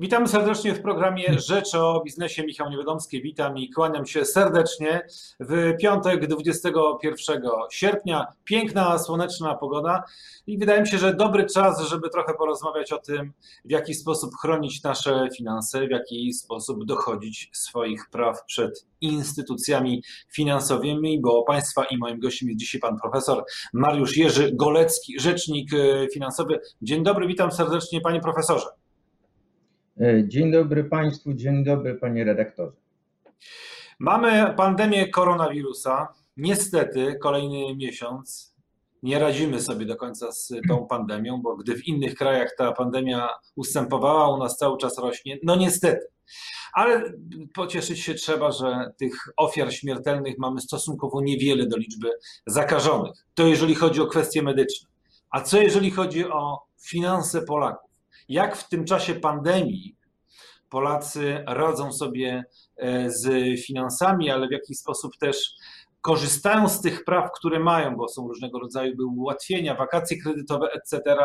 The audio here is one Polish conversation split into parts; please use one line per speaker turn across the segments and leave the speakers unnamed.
Witamy serdecznie w programie Rzecz o biznesie. Michał Niewiadomski, witam i kłaniam się serdecznie. W piątek 21 sierpnia piękna, słoneczna pogoda i wydaje mi się, że dobry czas, żeby trochę porozmawiać o tym, w jaki sposób chronić nasze finanse, w jaki sposób dochodzić swoich praw przed instytucjami finansowymi, bo Państwa i moim gościem jest dzisiaj pan profesor Mariusz Jerzy Golecki, rzecznik finansowy. Dzień dobry, witam serdecznie panie profesorze.
E, dzień dobry Państwu, dzień dobry Panie redaktorze.
Mamy pandemię koronawirusa. Niestety kolejny miesiąc nie radzimy sobie do końca z tą pandemią, bo gdy w innych krajach ta pandemia ustępowała, u nas cały czas rośnie. No niestety. Ale pocieszyć się trzeba, że tych ofiar śmiertelnych mamy stosunkowo niewiele do liczby zakażonych. To jeżeli chodzi o kwestie medyczne. A co jeżeli chodzi o finanse Polaków? jak w tym czasie pandemii Polacy radzą sobie e, z finansami, ale w jaki sposób też korzystają z tych praw, które mają, bo są różnego rodzaju ułatwienia, wakacje kredytowe, etc.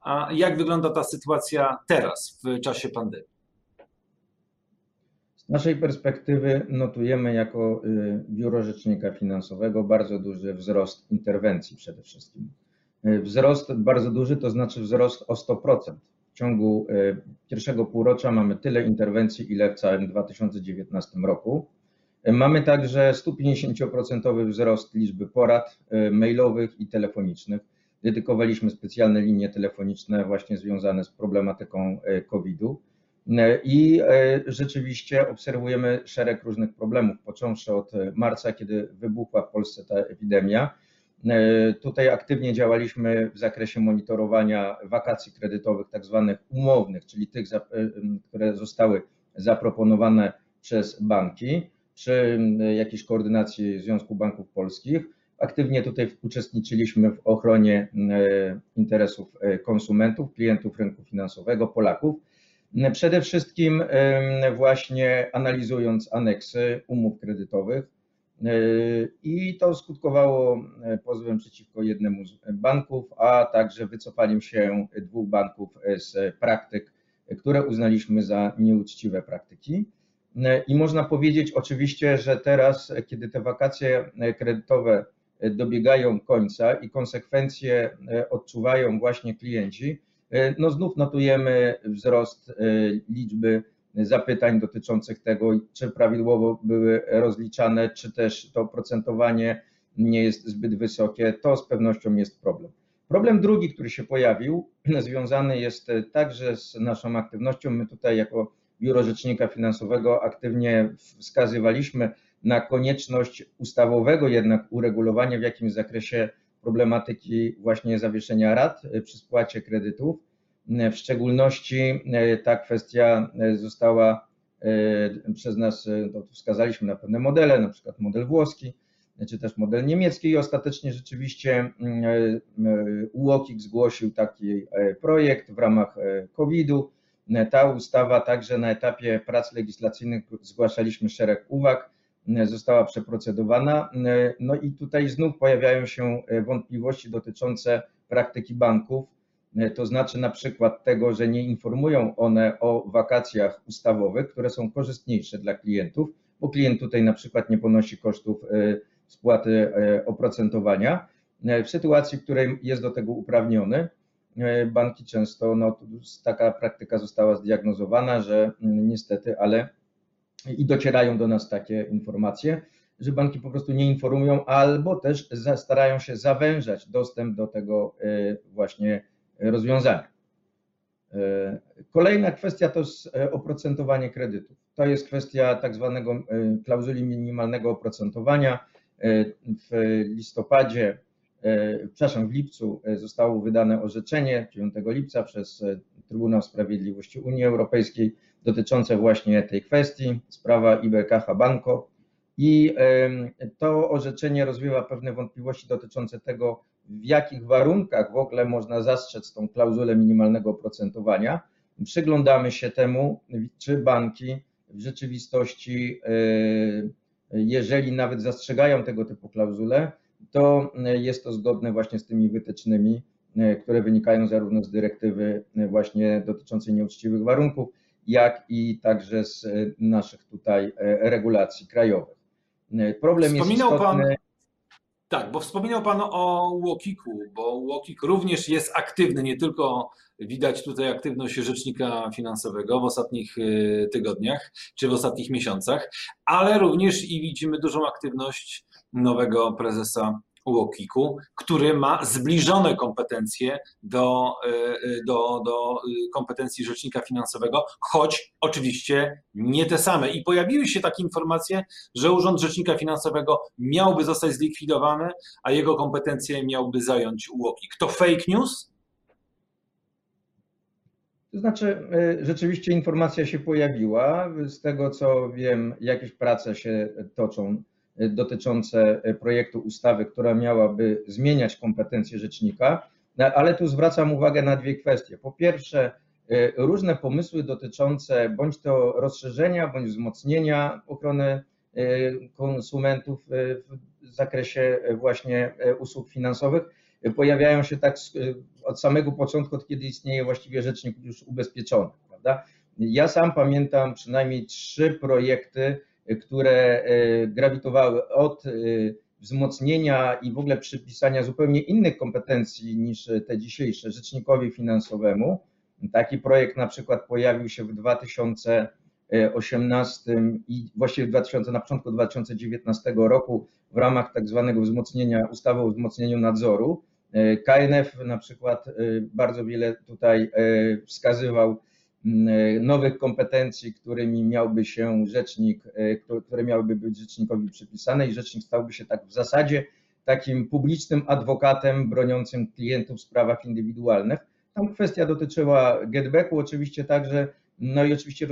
A jak wygląda ta sytuacja teraz, w czasie pandemii?
Z naszej perspektywy notujemy jako y, Biuro Rzecznika Finansowego bardzo duży wzrost interwencji przede wszystkim. Y, wzrost bardzo duży to znaczy wzrost o 100% w ciągu e, pierwszego półrocza mamy tyle interwencji, ile w całym 2019 roku. E, mamy także 150% wzrost liczby porad e, mailowych i telefonicznych. Dedykowaliśmy specjalne linie telefoniczne właśnie związane z problematyką COVID-u. I rzeczywiście obserwujemy szereg różnych problemów, począwszy od marca, kiedy wybuchła w Polsce ta epidemia tutaj aktywnie działaliśmy w zakresie monitorowania wakacji kredytowych, tak zwanych umownych, czyli tych, e, które zostały zaproponowane przez banki przy jakiejś koordynacji Związku Banków Polskich. Aktywnie tutaj uczestniczyliśmy w ochronie e, interesów konsumentów, klientów rynku finansowego, Polaków. Przede wszystkim właśnie analizując aneksy umów kredytowych, i to skutkowało e, pozwem przeciwko jednemu z banków, a także wycofaniem się dwóch banków z praktyk, które uznaliśmy za nieuczciwe praktyki. E, I można powiedzieć oczywiście, że teraz, kiedy te wakacje kredytowe dobiegają końca i konsekwencje odczuwają właśnie klienci, e, no znów notujemy wzrost liczby zapytań dotyczących tego, czy prawidłowo były rozliczane, czy też to procentowanie nie jest zbyt wysokie, to z pewnością jest problem. Problem drugi, który się pojawił, związany jest także z naszą aktywnością. My tutaj, jako Biuro Rzecznika Finansowego, aktywnie wskazywaliśmy na konieczność ustawowego jednak uregulowania w jakimś zakresie problematyki właśnie zawieszenia rat przy spłacie kredytów w szczególności e, ta kwestia e, została e, przez nas, wskazaliśmy na pewne modele, na przykład model włoski, czy też model niemiecki i ostatecznie rzeczywiście UOKiK zgłosił taki projekt w ramach COVID-u. Ta ustawa także na etapie prac legislacyjnych zgłaszaliśmy szereg uwag, została przeprocedowana. No i tutaj znów pojawiają się wątpliwości dotyczące praktyki banków to znaczy na przykład tego, że nie informują one o wakacjach ustawowych, które są korzystniejsze dla klientów, bo klient tutaj na przykład nie ponosi kosztów e, spłaty e, oprocentowania. W sytuacji, w której jest do tego uprawniony, banki często, no, taka praktyka została zdiagnozowana, że mm, niestety, ale i docierają do nas takie informacje, że banki po prostu nie informują albo też starają się zawężać dostęp do tego właśnie rozwiązania. E, kolejna kwestia to jest e, oprocentowanie kredytów. To jest kwestia tak zwanego e, klauzuli minimalnego oprocentowania. W listopadzie, przepraszam, w lipcu zostało wydane orzeczenie 9 lipca przez Trybunał Sprawiedliwości Unii Europejskiej dotyczące właśnie tej kwestii, sprawa IBKH Banco. I to orzeczenie rozwiewa pewne wątpliwości dotyczące tego, w jakich warunkach w ogóle można zastrzec tą klauzulę minimalnego oprocentowania. Przyglądamy się temu, czy banki w rzeczywistości, e, jeżeli nawet zastrzegają tego typu klauzule, to jest to zgodne właśnie z tymi wytycznymi, e, które wynikają zarówno z dyrektywy właśnie dotyczącej nieuczciwych warunków, jak i także z naszych tutaj regulacji krajowych. Problem Wspominał jest istotny. Pan...
Tak, bo wspominał Pan o Łokiku, bo Łokik również jest aktywny, nie tylko widać tutaj aktywność rzecznika finansowego w ostatnich y, tygodniach czy w ostatnich miesiącach, ale również i widzimy dużą aktywność nowego prezesa UOKiK-u, który ma zbliżone kompetencje do, e, e, do, do e, kompetencji rzecznika finansowego, choć oczywiście nie te same. I pojawiły się takie informacje, że Urząd Rzecznika Finansowego miałby zostać zlikwidowany, a jego kompetencje miałby zająć UOKiK. To fake news?
To znaczy, rzeczywiście informacja się pojawiła. Z tego co wiem, jakieś prace się toczą dotyczące projektu ustawy, która miałaby zmieniać kompetencje rzecznika, no, ale tu zwracam uwagę na dwie kwestie. Po pierwsze, y, różne pomysły dotyczące bądź to rozszerzenia, bądź wzmocnienia ochrony y, konsumentów w zakresie właśnie usług finansowych pojawiają się tak od samego początku, od kiedy istnieje właściwie rzecznik już ubezpieczony. Prawda? Ja sam pamiętam przynajmniej trzy projekty, które e, grawitowały od e, wzmocnienia i w ogóle przypisania zupełnie innych kompetencji niż te dzisiejsze rzecznikowi finansowemu. Taki projekt na przykład pojawił się w 2018 i właściwie w 2000, na początku 2019 roku w ramach tak zwanego wzmocnienia, ustawy o wzmocnieniu nadzoru. E, KNF na przykład bardzo wiele tutaj wskazywał nowych kompetencji, którymi miałby się rzecznik, e, które miałyby być rzecznikowi przypisane i rzecznik stałby się tak w zasadzie takim publicznym adwokatem broniącym klientów w sprawach indywidualnych. Tam kwestia dotyczyła getbacku oczywiście także, no i oczywiście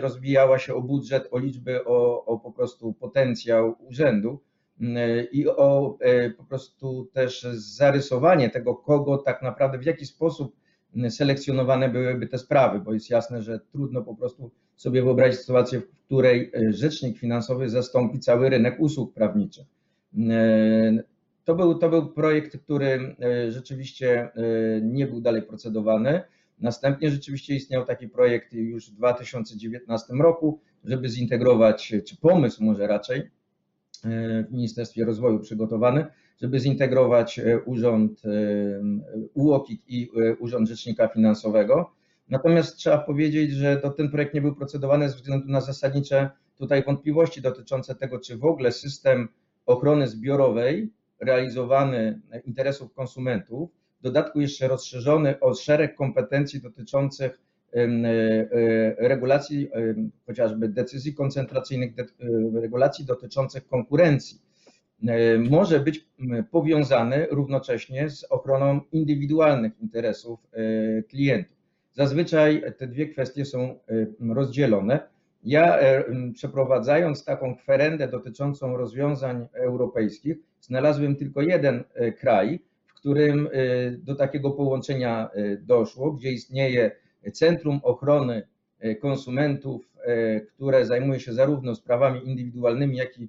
rozbijała się o budżet, o liczby, o, o po prostu potencjał urzędu mm, i o e, po prostu też zarysowanie tego, kogo tak naprawdę, w jaki sposób selekcjonowane byłyby te sprawy, bo jest jasne, że trudno po prostu sobie wyobrazić sytuację, w której e, rzecznik finansowy zastąpi cały rynek usług prawniczych. E, to był, to był projekt, który e, rzeczywiście nie był dalej procedowany. Następnie rzeczywiście istniał taki projekt już w 2019 roku, żeby zintegrować, czy pomysł może raczej, w Ministerstwie Rozwoju przygotowany, żeby zintegrować e, Urząd e, UOKiK i e, Urząd Rzecznika Finansowego. Natomiast trzeba powiedzieć, że to ten projekt nie był procedowany ze względu na zasadnicze tutaj wątpliwości dotyczące tego, czy w ogóle system ochrony zbiorowej realizowany interesów konsumentów, w dodatku jeszcze rozszerzony o szereg kompetencji dotyczących regulacji, chociażby decyzji koncentracyjnych, regulacji dotyczących konkurencji E, może być powiązany równocześnie z ochroną indywidualnych interesów e, klientów. Zazwyczaj te dwie kwestie są e, rozdzielone. Ja przeprowadzając taką kwerendę dotyczącą rozwiązań europejskich, znalazłem tylko jeden kraj, w którym do takiego połączenia doszło, gdzie istnieje Centrum Ochrony Konsumentów, które zajmuje się zarówno sprawami indywidualnymi, jak i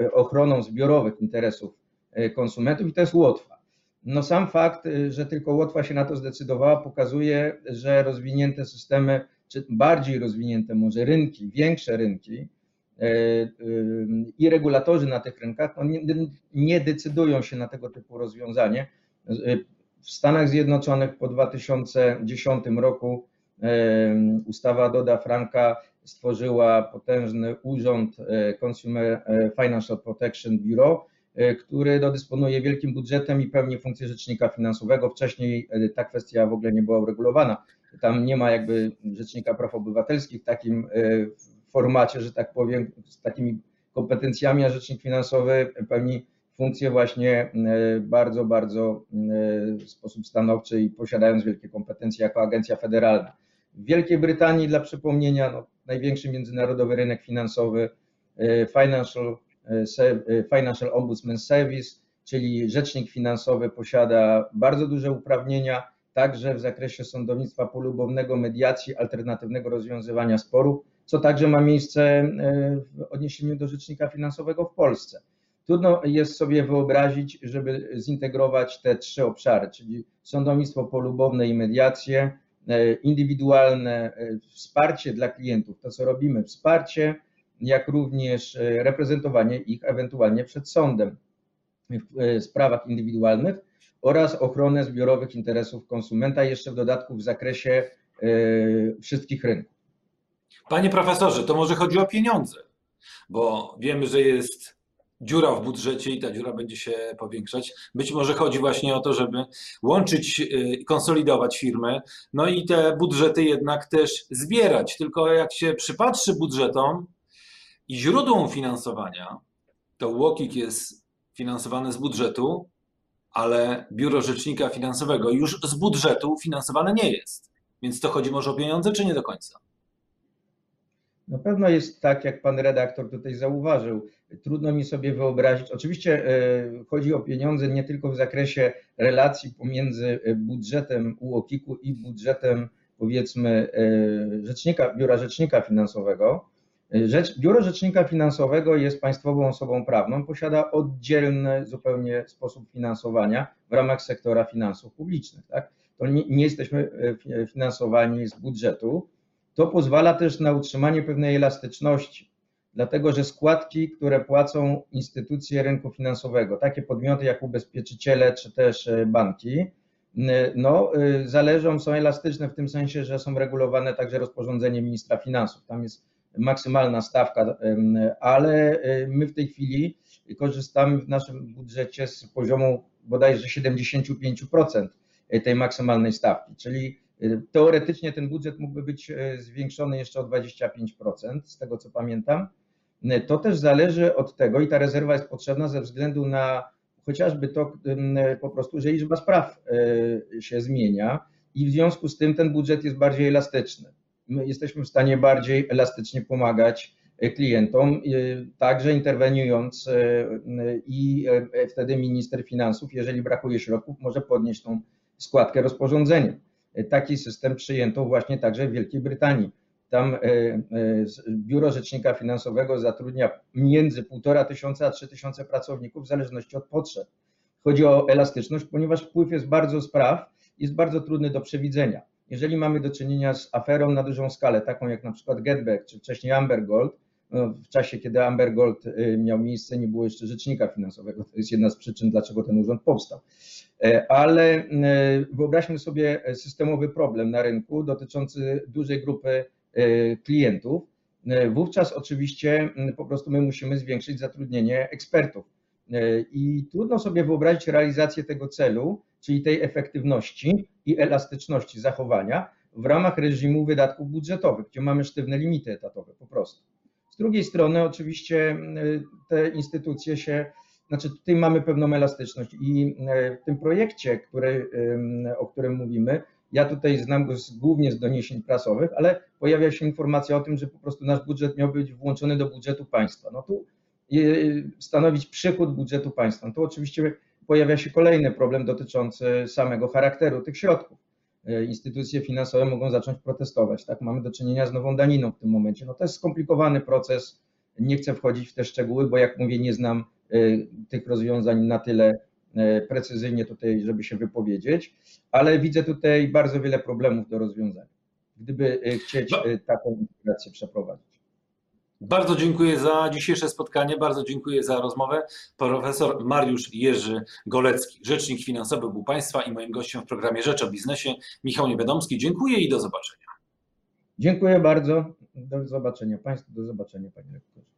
E, ochroną zbiorowych interesów e, konsumentów i to jest Łotwa. No sam fakt, e, że tylko Łotwa się na to zdecydowała, pokazuje, że rozwinięte systemy, czy bardziej rozwinięte może rynki, większe rynki i regulatorzy na tych rynkach no nie, nie decydują się na tego typu rozwiązanie. W Stanach Zjednoczonych po 2010 roku ustawa Doda Franka stworzyła potężny urząd e, Consumer e, Financial Protection Bureau, e, który no, dysponuje wielkim budżetem i pełni funkcję rzecznika finansowego. Wcześniej ta kwestia w ogóle nie była uregulowana. Tam nie ma jakby rzecznika praw obywatelskich w takim formacie, że tak powiem, z takimi kompetencjami, a rzecznik finansowy pełni funkcję właśnie bardzo, bardzo w sposób stanowczy i posiadając wielkie kompetencje jako agencja federalna. W Wielkiej Brytanii, dla przypomnienia, no, największy międzynarodowy rynek finansowy e, Financial, e, e, Financial Ombudsman Service, czyli rzecznik finansowy posiada bardzo duże uprawnienia, także w zakresie sądownictwa polubownego, mediacji, alternatywnego rozwiązywania sporów, co także ma miejsce w odniesieniu do rzecznika finansowego w Polsce. Trudno jest sobie wyobrazić, żeby zintegrować te trzy obszary, czyli sądownictwo polubowne i mediację, indywidualne wsparcie dla klientów, to co robimy, wsparcie, jak również reprezentowanie ich ewentualnie przed sądem w sprawach indywidualnych oraz ochronę zbiorowych interesów konsumenta, jeszcze w dodatku w zakresie wszystkich rynków.
Panie profesorze, to może chodzi o pieniądze, bo wiemy, że jest dziura w budżecie i ta dziura będzie się powiększać. Być może chodzi właśnie o to, żeby łączyć i konsolidować firmy, no i te budżety jednak też zbierać. Tylko jak się przypatrzy budżetom i źródłom finansowania, to UOKiK jest finansowany z budżetu, ale Biuro Rzecznika Finansowego już z budżetu finansowane nie jest. Więc to chodzi może o pieniądze, czy nie do końca?
Na pewno jest tak, jak pan redaktor tutaj zauważył. Trudno mi sobie wyobrazić. Oczywiście e, chodzi o pieniądze nie tylko w zakresie relacji pomiędzy e, budżetem UOKiK-u i budżetem powiedzmy e, rzecznika, Biura Rzecznika Finansowego. Rzecz, Biuro Rzecznika Finansowego jest państwową osobą prawną, posiada oddzielny zupełnie sposób finansowania w ramach sektora finansów publicznych. Tak? To nie, nie jesteśmy finansowani z budżetu, to pozwala też na utrzymanie pewnej elastyczności, dlatego że składki, które płacą instytucje rynku finansowego, takie podmioty jak ubezpieczyciele czy też e, banki, no, e, zależą, są elastyczne w tym sensie, że są regulowane także rozporządzeniem ministra finansów. Tam jest maksymalna stawka, ale e, my w tej chwili korzystamy w naszym budżecie z poziomu bodajże 75% tej maksymalnej stawki, czyli teoretycznie ten budżet mógłby być y, zwiększony jeszcze o 25%, z tego co pamiętam. Y, to też zależy od tego, i ta rezerwa jest potrzebna ze względu na chociażby to po prostu, że liczba spraw się zmienia i w związku z tym ten budżet jest bardziej elastyczny. My jesteśmy w stanie bardziej elastycznie pomagać klientom, także interweniując i wtedy minister finansów, jeżeli brakuje środków, może podnieść tą składkę rozporządzeniem. Taki system przyjęto właśnie także w Wielkiej Brytanii. Tam e, e, Biuro Rzecznika Finansowego zatrudnia między 1,5 tysiąca a 3 tysiące pracowników w zależności od potrzeb. Chodzi o elastyczność, ponieważ wpływ jest bardzo spraw, jest bardzo trudny do przewidzenia. Jeżeli mamy do czynienia z aferą na dużą skalę, taką jak na przykład Getback czy wcześniej Amber Gold, no, w czasie, kiedy Amber Gold y, miał miejsce, nie było jeszcze rzecznika finansowego. To jest jedna z przyczyn, dlaczego ten urząd powstał. E, ale e, wyobraźmy sobie systemowy problem na rynku dotyczący dużej grupy e, klientów. Wówczas oczywiście po prostu my musimy zwiększyć zatrudnienie ekspertów. I trudno sobie wyobrazić realizację tego celu, czyli tej efektywności i elastyczności zachowania w ramach reżimu wydatków budżetowych, gdzie mamy sztywne limity etatowe po prostu. Z drugiej strony oczywiście te instytucje się znaczy tutaj mamy pewną elastyczność i e, w tym projekcie, który, o którym mówimy, ja tutaj znam go z, głównie z doniesień prasowych, ale pojawia się informacja o tym, że po prostu nasz budżet miał być włączony do budżetu państwa. No tu e, stanowić przychód budżetu państwa. No to oczywiście pojawia się kolejny problem dotyczący samego charakteru tych środków. E, instytucje finansowe mogą zacząć protestować. Tak, mamy do czynienia z nową daniną w tym momencie. No to jest skomplikowany proces. Nie chcę wchodzić w te szczegóły, bo jak mówię, nie znam Y, tych rozwiązań na tyle y, precyzyjnie tutaj, żeby się wypowiedzieć, ale widzę tutaj bardzo wiele problemów do rozwiązania, gdyby y, chcieć taką integrację przeprowadzić.
Bardzo dziękuję za dzisiejsze spotkanie, bardzo dziękuję za rozmowę. Profesor Mariusz Jerzy Golecki, rzecznik finansowy był Państwa i moim gościem w programie Rzecz o Biznesie, Michał Niewiadomski. Dziękuję i do zobaczenia.
Dziękuję bardzo. Do zobaczenia Państwu, do zobaczenia Panie Rektorze.